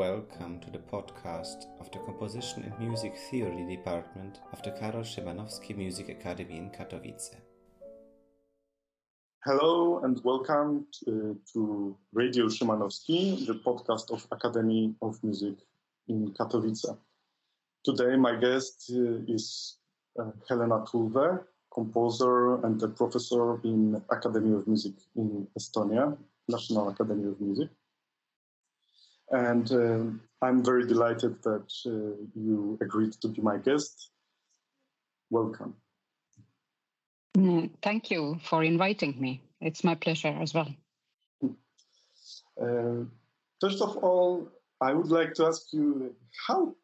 Welcome to the podcast of the Composition and Music Theory Department of the Karol Szymanowski Music Academy in Katowice. Hello and welcome to, to Radio Szymanowski, the podcast of Academy of Music in Katowice. Today my guest uh, is uh, Helena Tulve, composer and a professor in Academy of Music in Estonia, National Academy of Music. And um, I'm very delighted that uh, you agreed to be my guest. Welcome. Mm, thank you for inviting me. It's my pleasure as well. Uh, first of all, I would like to ask you how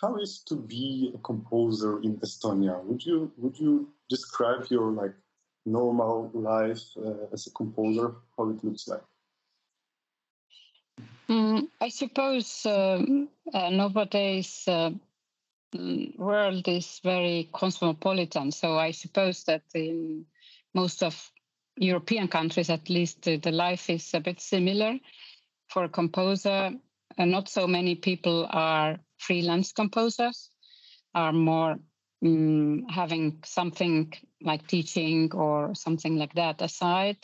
how is to be a composer in Estonia? Would you would you describe your like normal life uh, as a composer? How it looks like? Mm, I suppose um, uh, nowadays uh, world is very cosmopolitan. So I suppose that in most of European countries, at least, uh, the life is a bit similar. For a composer, uh, not so many people are freelance composers. Are more um, having something like teaching or something like that aside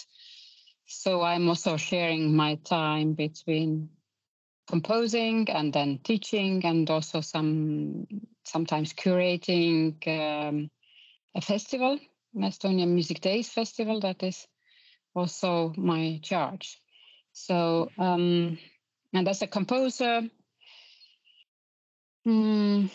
so I'm also sharing my time between composing and then teaching, and also some sometimes curating um, a festival, Estonian Music Days Festival. That is also my charge. So, um, and as a composer, mm,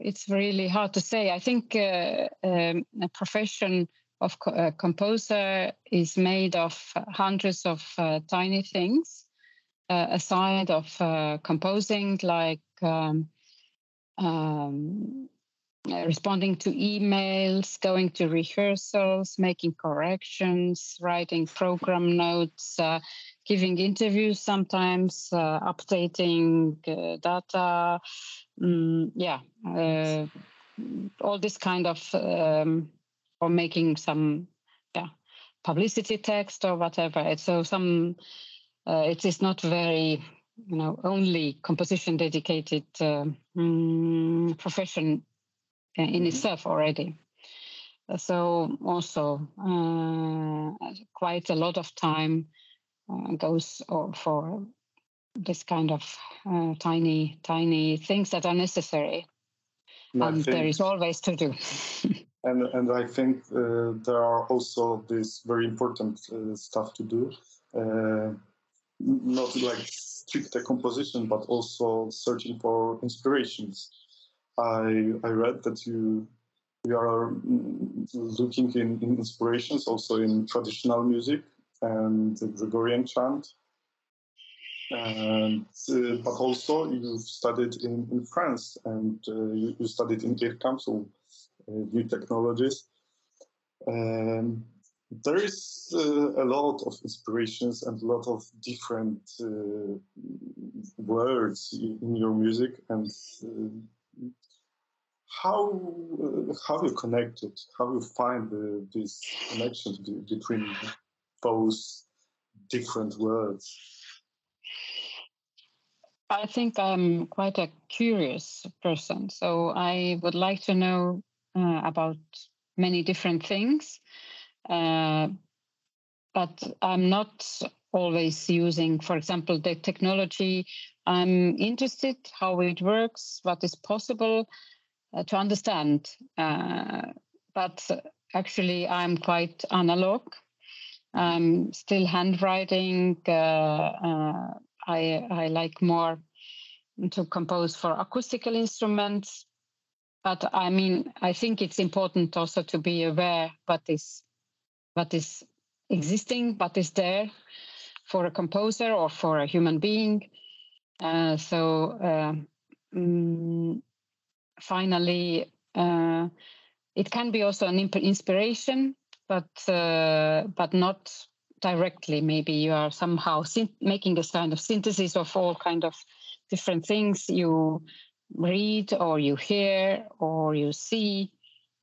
it's really hard to say. I think uh, um, a profession of a uh, composer is made of hundreds of uh, tiny things uh, aside of uh, composing like um, um, responding to emails going to rehearsals making corrections writing program notes uh, giving interviews sometimes updating data um, yeah all this kind of um, or making some yeah publicity text or whatever. It's So some uh, it is not very you know only composition dedicated uh, mm, profession in mm-hmm. itself already. So also uh, quite a lot of time uh, goes for this kind of uh, tiny tiny things that are necessary, and there is always to do. and and I think uh, there are also this very important uh, stuff to do, uh, not like strict composition, but also searching for inspirations. I I read that you you are mm, looking in, in inspirations also in traditional music and the Gregorian chant. And uh, but also you've studied in, in France and uh, you, you, studied in IRCAM, so new technologies. Um, there is uh, a lot of inspirations and a lot of different uh, words in your music and how uh, how you connect it how you find the, this connection between those different words i think i'm quite a curious person so i would like to know uh, about many different things. Uh, but I'm not always using, for example, the technology. I'm interested how it works, what is possible uh, to understand. Uh, but actually, I'm quite analog. I'm still handwriting. Uh, uh, I, I like more to compose for acoustical instruments but I mean, I think it's important also to be aware what is what is existing, what is there for a composer or for a human being. Uh, so uh, finally, uh, it can be also an inspiration, but uh, but not directly. Maybe you are somehow making a kind of synthesis of all kind of different things. You read or you hear or you see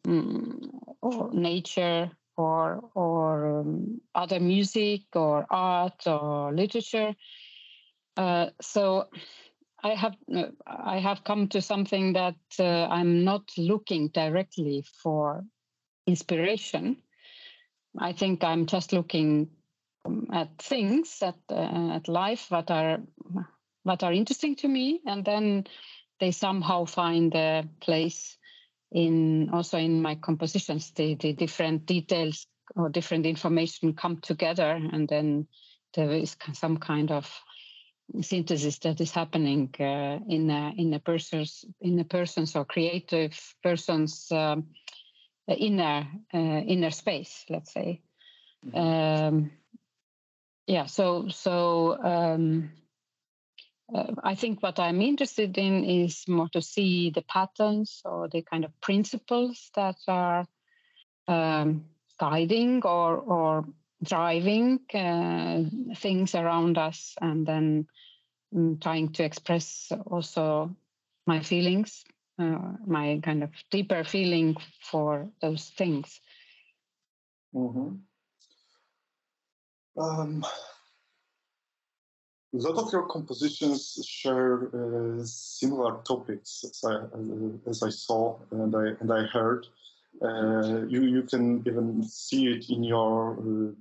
um, or nature or or um, other music or art or literature Uh, so I have I have come to something that uh, I'm not looking directly for inspiration. I think I'm just looking um, at things at uh, at life that are that are interesting to me, and then they somehow find a place in also in my compositions. The the different details or different information come together, and then there is some kind of synthesis that is happening uh, in a, in a person's in a person's or creative person's um, inner uh, inner space let's say mm-hmm. um, yeah so so um, uh, I think what I'm interested in is more to see the patterns or the kind of principles that are um, guiding or or driving uh, things around us and then um, trying to express also my feelings uh, my kind of deeper feeling for those things mm-hmm. um, a lot of your compositions share uh, similar topics as I, as I saw and I, and I heard uh, you, you can even see it in your uh,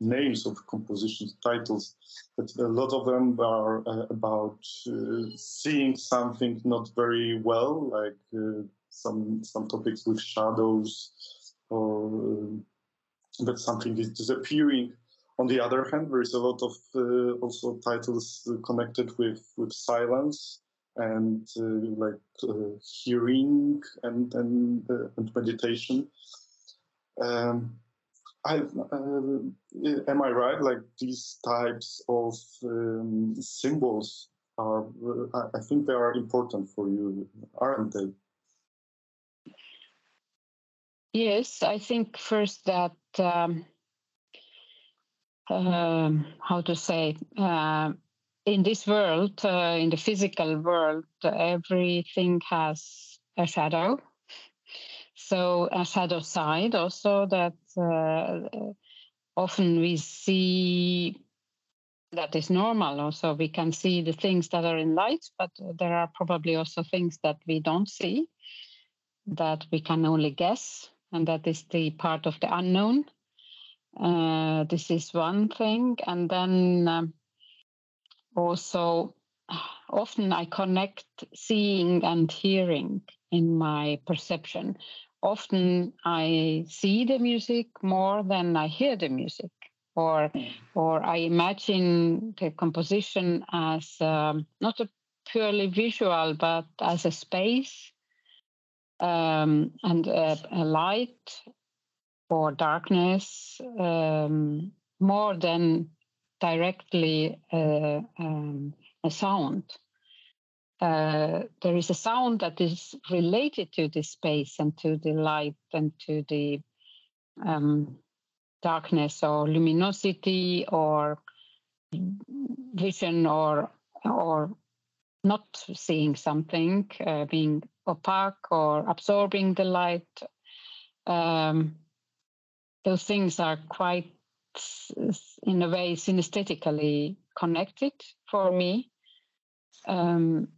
names of compositions, titles, but a lot of them are uh, about uh, seeing something not very well, like uh, some some topics with shadows, or that something is disappearing. On the other hand, there is a lot of also titles connected with with silence, and uh, like uh, hearing and and, uh, and meditation. Um, I, am I right? Like these types of um, symbols are, I think they are important for you, aren't they? Yes, I think first that um, um, how to say uh, in this world, uh, in the physical world, everything has a shadow. So a shadow side also that uh, often we see that is normal. Also, we can see the things that are in light, but there are probably also things that we don't see, that we can only guess, and that is the part of the unknown. Uh, this is one thing, and then. Um, also often I connect seeing and hearing in my perception. Often I see the music more than I hear the music, or or I imagine the composition as um, not a purely visual, but as a space um, and a, a, light or darkness um, more than directly uh, um, a sound. Uh, there is a sound that is related to the space and to the light and to the um, darkness or luminosity or vision or or not seeing something, uh, being opaque or absorbing the light. Um, those things are quite in a way synesthetically connected for me. Um,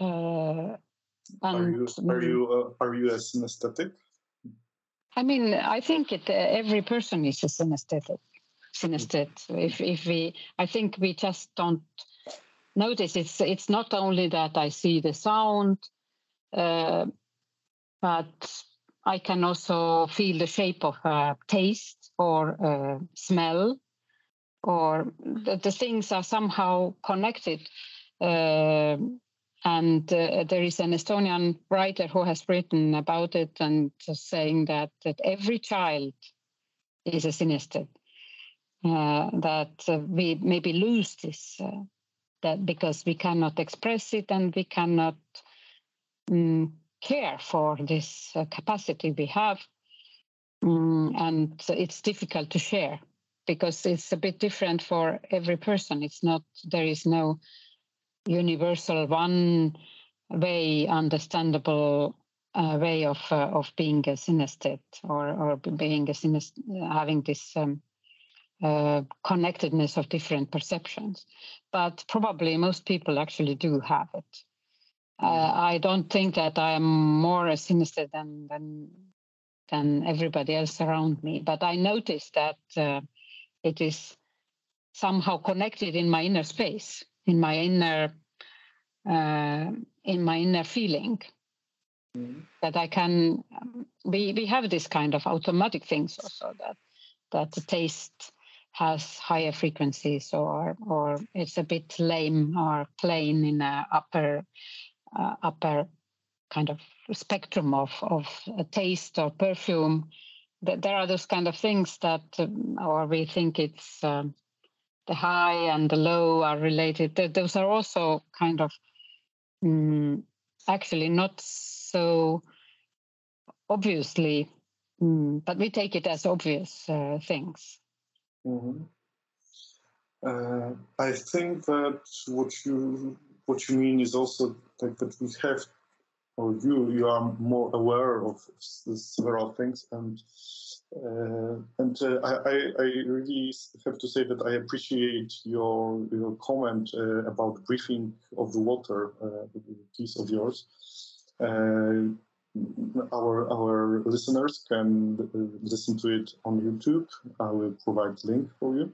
uh, are you are you uh, are you a synesthetic? I mean, I think it, uh, every person is a synesthetic. Synesthete. If if we, I think we just don't notice. It's it's not only that I see the sound, uh, but I can also feel the shape of a taste or a smell, or the, the things are somehow connected. Uh, and uh, there is an Estonian writer who has written about it and saying that, that every child is a synesthete. Uh, that uh, we maybe lose this uh, that because we cannot express it and we cannot um, care for this uh, capacity we have. Mm, and it's difficult to share because it's a bit different for every person. It's not, there is no universal one way understandable uh, way of uh, of being a synesthete or or being a synesthete, having this um, uh, connectedness of different perceptions. But probably most people actually do have it. Uh, mm-hmm. I don't think that I am more a synesthete than than than everybody else around me, but I notice that uh, it is somehow connected in my inner space, in my inner uh, in my inner feeling. Mm. That I can, um, we we have this kind of automatic things also that that the taste has higher frequencies or or it's a bit lame or plain in a upper uh, upper kind of spectrum of of taste or perfume. That there are those kind of things that um, or we think it's um, the high and the low are related. Those are also kind of um, actually not so obviously um, but we take it as obvious uh, things. Mm-hmm. uh, i think that what you what you mean is also like that we have or you you are more aware of several things and uh, and uh, I, I really have to say that I appreciate your your comment uh, about briefing of the water, uh, piece of yours. Uh, our our listeners can uh, listen to it on YouTube. I will provide link for you.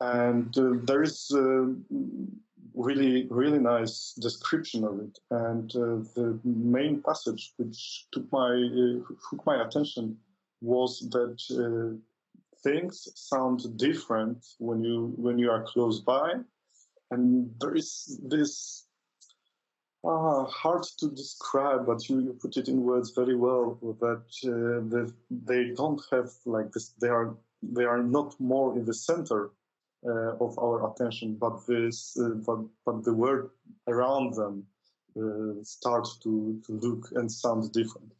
And there is really really nice description of it. And uh, the main passage which took my uh, my attention was that uh, things sound different when you when you are close by. And there is this uh, hard to describe but you, you put it in words very well that uh, they don't have like this they are they are not more in the center of our attention, but this, uh, but, but the world around them uh, starts to, to look and sound different.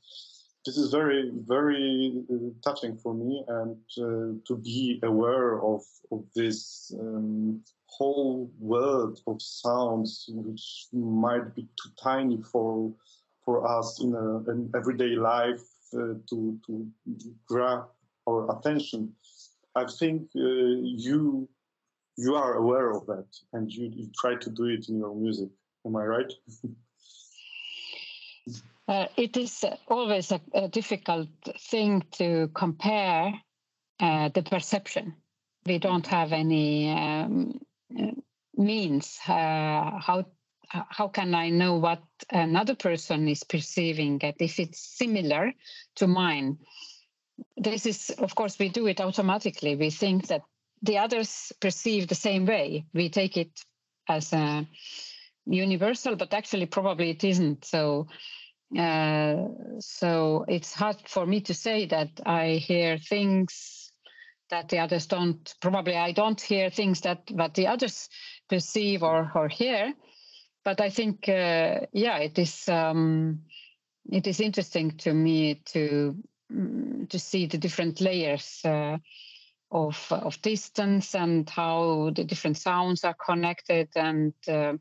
This is very, very touching for me, and to be aware of, of this um, whole world of sounds, which might be too tiny for for us in a, an everyday life uh, to to grab our attention. I think uh, you you are aware of that and you, you try to do it in your music. Am I right? uh, it is always a, a, difficult thing to compare uh, the perception. We don't have any um, uh, means uh, how how can I know what another person is perceiving it if it's similar to mine? This is, of course, we do it automatically. We think that the others perceive the same way. We take it as a universal, but actually probably it isn't. So uh, so it's hard for me to say that I hear things that the others don't. Probably I don't hear things that that the others perceive or or hear. But I think uh, yeah, it is um, it is interesting to me to mm, to see the different layers. Uh, of of distance and how the different sounds are connected and uh,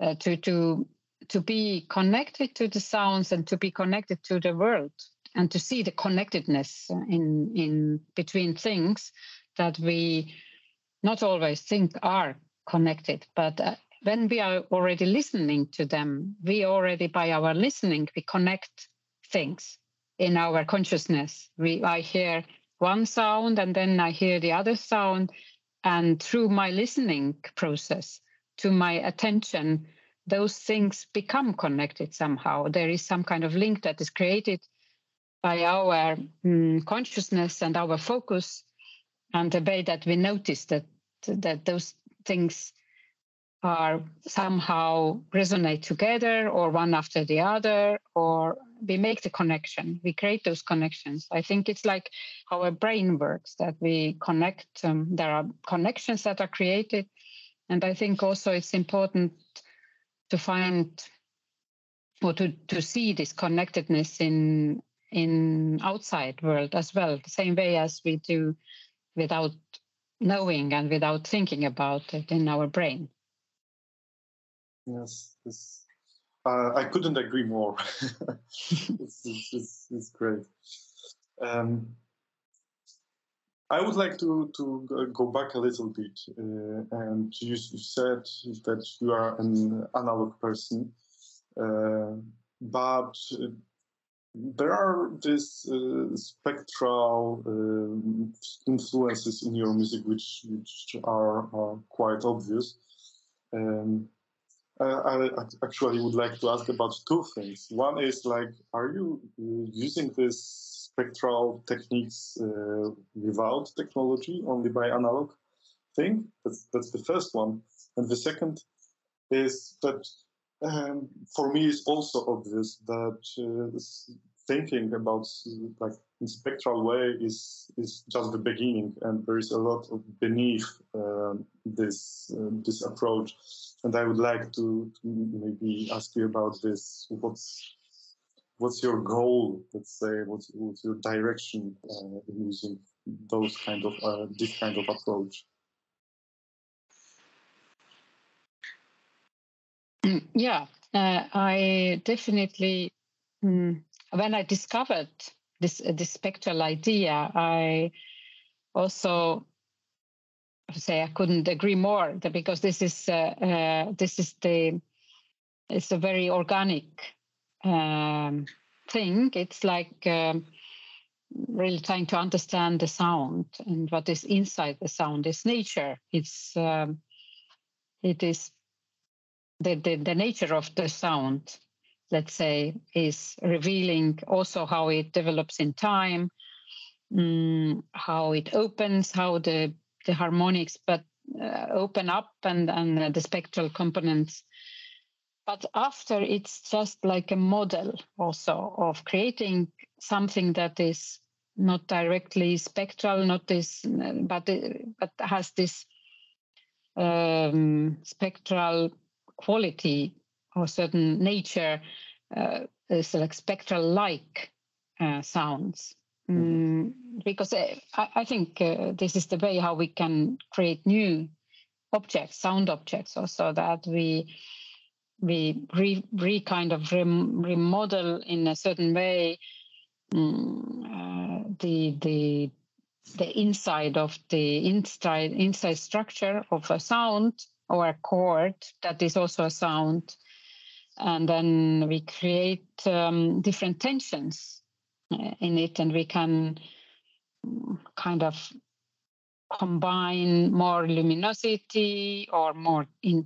uh, to to to be connected to the sounds and to be connected to the world and to see the connectedness in in between things that we not always think are connected. But uh, when we are already listening to them we already by our listening we connect things in our consciousness. We i hear one sound and then I hear the other sound. And through my listening process, to my attention, those things become connected somehow. There is some kind of link that is created by our mm, consciousness and our focus, and the way that we notice that that those things are somehow resonate together or one after the other or we make the connection we create those connections. I think it's like how our brain works that we connect um, there are connections that are created. And i think also it's important to find or to, to see this connectedness in in outside world as well the same way as we do without knowing and without thinking about it in our brain. Yes, this, uh, I couldn't agree more. it's, it's, it's, great. Um, I would like to to go back a little bit, uh, and you, said that you are an analog person, uh, but there are these uh, spectral uh, influences in your music which which are, are quite obvious. Um, I, I, actually would like to ask about two things. One is like, are you uh, using these spectral techniques uh, without technology, only by analog thing? That's that's the first one, and the second is that um, for me it's also obvious that uh, thinking about like in spectral way is is just the beginning, and there is a lot of beneath uh, this uh, this approach. And I would like to, to, maybe ask you about this. What's what's your goal? Let's say what's, what's your direction uh, in using those kind of uh, this kind of approach? Mm, yeah, uh, I definitely. Mm, when I discovered this this spectral idea, I also say I couldn't agree more because this is uh, uh, this is the it's a very organic um, thing. It's like um, really trying to understand the sound and what is inside the sound is nature. It's um, it is the, the the nature of the sound let's say, is revealing also how it develops in time, um, how it opens, how the, the harmonics but uh, open up and, and uh, the spectral components. But after it's just like a model also of creating something that is not directly spectral, not this, but but has this um, spectral quality or certain nature uh, is like spectral like uh, sounds. Mm-hmm. Mm, because uh, I, I think uh, this is the way how we can create new objects, sound objects, also that we we re, re kind of rem, remodel in a certain way um, uh, the the the inside of the inside inside structure of a sound or a chord that is also a sound and then we create um, different tensions uh, in it and we can kind of combine more luminosity or more in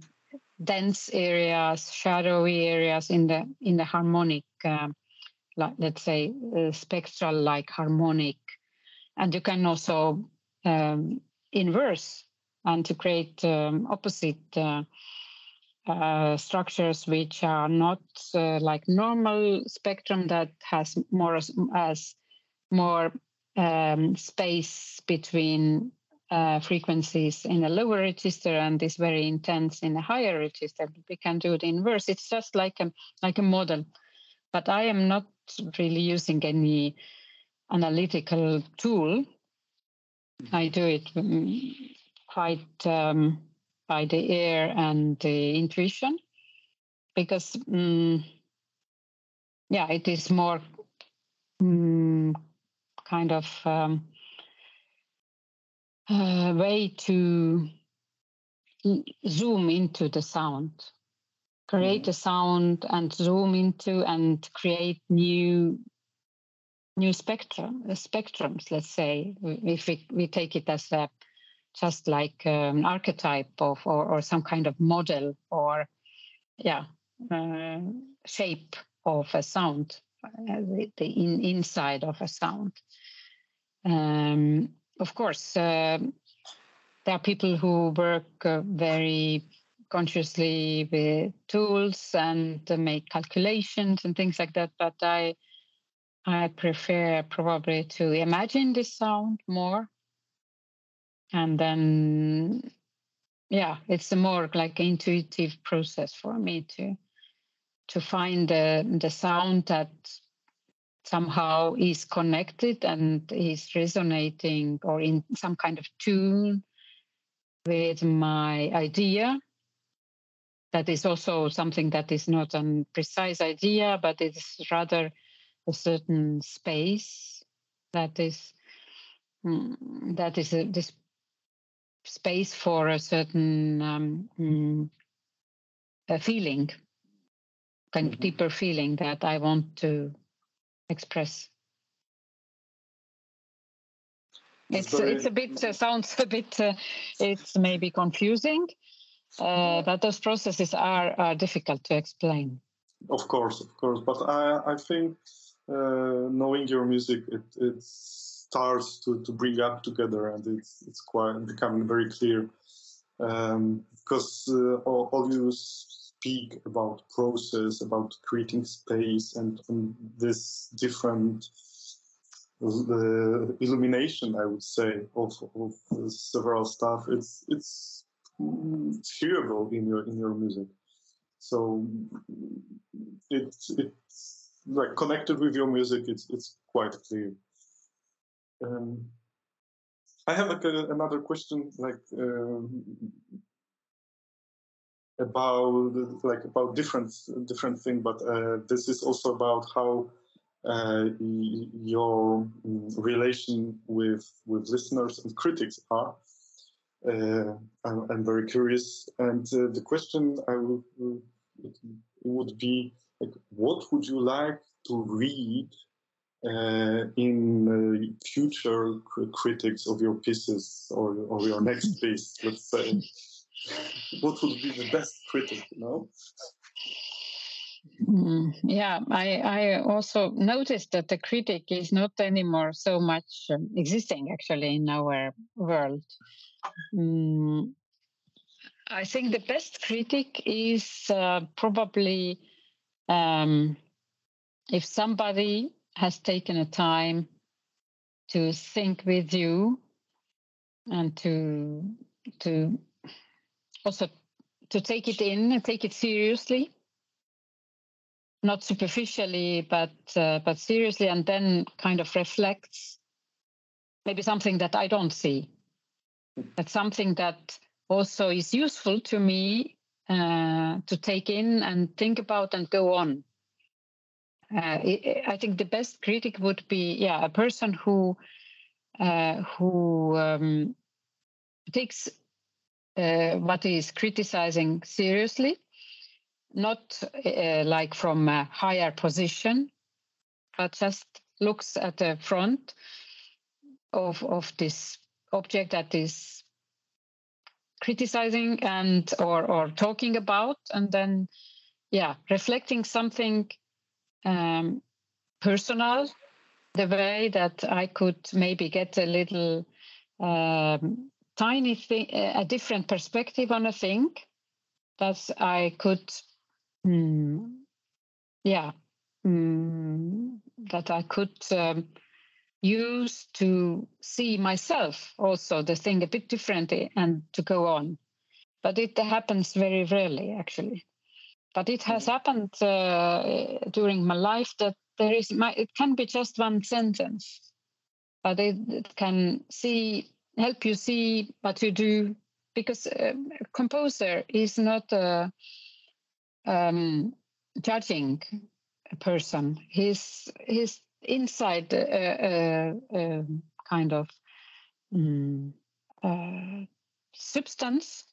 dense areas shadowy areas in the in the harmonic uh, like let's say uh, spectral like harmonic. And you can also um, inverse and to create um, opposite uh, uh, structures which are not uh, like normal spectrum that has more as more um, space between uh, frequencies in a lower register and is very intense in a higher register. We can do the inverse. It's just like a like a model, but I am not really using any analytical tool. I do it mm, quite. Um, by the ear and the intuition because um, yeah it is more um, kind of um, a way to zoom into the sound create mm. a sound and zoom into and create new new spectrum spectrums let's say if we, we take it as a just like an um, archetype of or, or some kind of model or yeah uh, shape of a sound uh, the, the in, inside of a sound. Um, of course uh, there are people who work uh, very consciously with tools and make calculations and things like that but i i prefer probably to imagine the sound more and then yeah it's a more like intuitive process for me to to find the the sound that somehow is connected and is resonating or in some kind of tune with my idea. That is also something that is not a precise idea but it's rather a certain space that is mm, that is a, this space for a certain um, mm, a feeling, kind of mm-hmm. deeper feeling that I want to express. It's it's a bit uh, sounds a bit uh, it's maybe confusing, uh, but those processes are are difficult to explain. Of course, of course, but I I think uh, knowing your music it it starts to, to bring up together and it's it's quite becoming very clear um, because uh, all, all you speak about process about creating space and, and this different the illumination, I would say, of, of several stuff. It's it's it's hearable in your in your music. So it's it's like connected with your music. It's it's quite clear. Um, I have like a, another question, like um, about like about different different thing, but uh, this is also about how uh, your mm, relation with with listeners and critics are. Uh, I'm, I'm, very curious, and uh, the question I would would be like, what would you like to read uh, in future critics of your pieces or or your next piece? Let's say, what would be the best critic? You know. Mm, yeah, I, I also noticed that the critic is not anymore so much um, existing actually in our world. Mm, I think the best critic is uh, probably um, if somebody has taken a time to think with you and to to also to take it in and take it seriously. Not superficially but uh, but seriously and then kind of reflects maybe something that i don't see. That's something that also is useful to me uh, to take in and think about and go on uh, i think the best critic would be yeah a person who uh, who um, takes uh, what is criticizing seriously not uh, like from a higher position, but just looks at the front of of this object that is criticizing and or or talking about, and then yeah, reflecting something um, personal, the way that I could maybe get a little um, tiny thing, a different perspective on a thing that I could Mm. Yeah, mm. that I could um, use to see myself also the thing a bit differently and to go on. But it happens very rarely, actually. But it has mm. happened uh, during my life that there is my, it can be just one sentence, but it, it can see help you see what you do because uh, a composer is not a um, judging person. He's he's inside a, a, a kind of um, uh, substance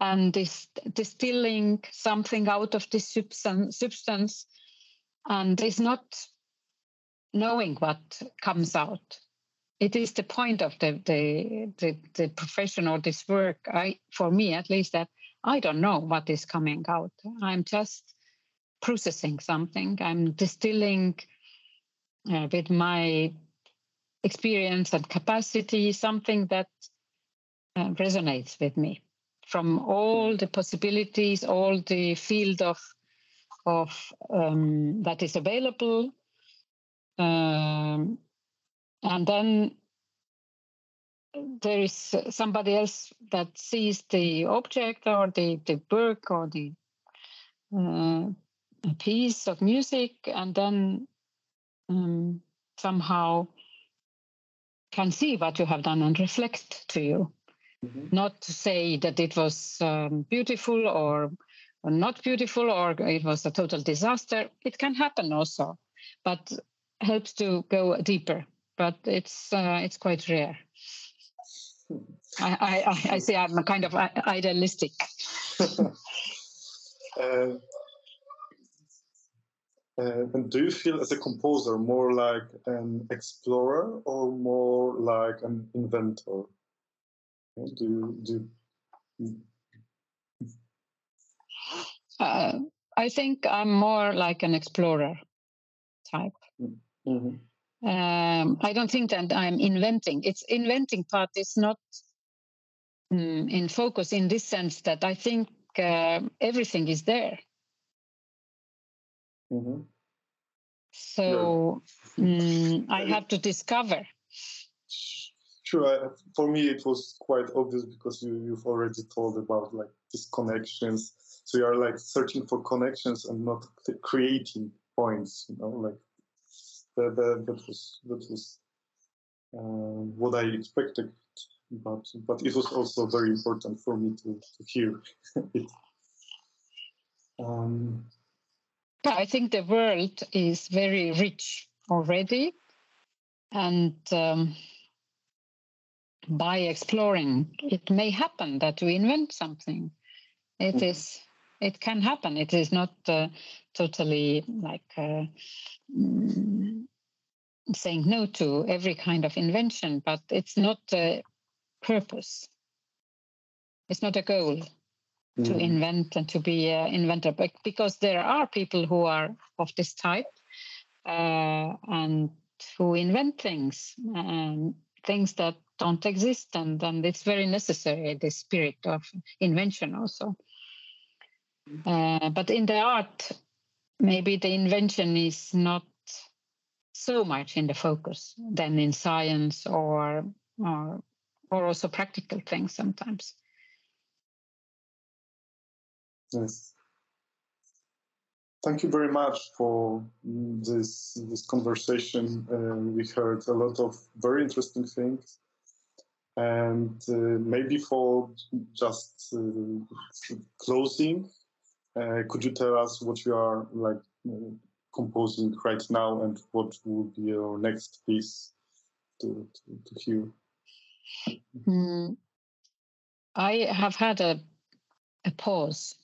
and is distilling something out of this substance, substance and is not knowing what comes out it is the point of the the the, the profession or this work i for me at least that I don't know what is coming out. I'm just processing something. I'm distilling uh, with my experience and capacity something that uh, resonates with me from all the possibilities, all the field of of um, that is available, um, and then there is somebody else that sees the object or the, the work or the uh, piece of music and then um, somehow can see what you have done and reflect to you. Mm-hmm. Not to say that it was um, beautiful or, or not beautiful or it was a total disaster. It can happen also, but helps to go deeper but it's uh, it's quite rare. I, I, I say I'm a kind of idealistic. uh, uh, and do you feel as a composer more like an explorer or more like an inventor? Do, do uh, I think I'm more like an explorer type. Mm-hmm. Um, I don't think that I'm inventing. It's inventing part is not um, in focus in this sense that I think uh, everything is there. Mm-hmm. So um, I have to discover. Sure. For me, it was quite obvious because you, you've already told about like these connections. So you are like searching for connections and not creating points. You know, like that, that, was that was uh, what I expected, but but it was also very important for me to, to hear it. Um, I think the world is very rich already, and um, by exploring, it may happen that we invent something. It mm-hmm. is, it can happen. It is not uh, totally like uh, mm, saying no to every kind of invention, but it's not a purpose. It's not a goal mm. to invent and to be an inventor, but because there are people who are of this type uh, and who invent things and things that don't exist, and and it's very necessary the spirit of invention also. Uh, but in the art, maybe the invention is not so much in the focus than in science or or or also practical things sometimes. Yes. Thank you very much for this this conversation. Uh, we heard a lot of very interesting things, and uh, maybe for just uh, closing, uh, could you tell us what you are like composing right now and what would be your next piece to, to, to hear? Mm, I have had a, a pause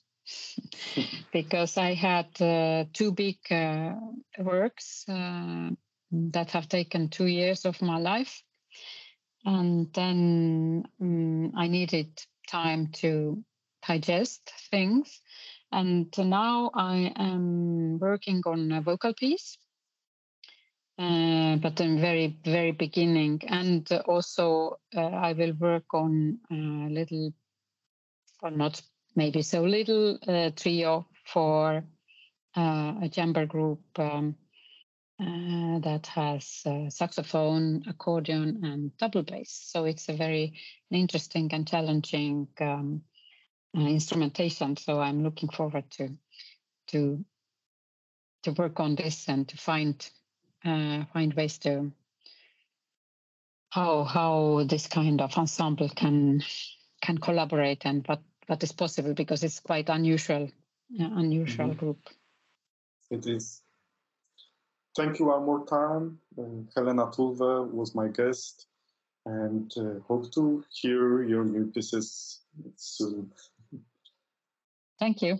because I had uh, two big uh, works uh, that have taken two years of my life. And then um, I needed time to digest things. And now I am working on a vocal piece, uh, but in very, very beginning. And also uh, I will work on a little, or not maybe so little, uh, trio for uh, a chamber group um, uh, that has saxophone, accordion, and double bass. So it's a very interesting and challenging um, uh, instrumentation. So I'm looking forward to to to work on this and to find uh, find ways to how how this kind of ensemble can can collaborate and what what is possible because it's quite unusual uh, unusual mm-hmm. group. It is. Thank you one more time. Uh, Helena Tulve was my guest, and uh, hope to hear your new pieces soon. Thank you.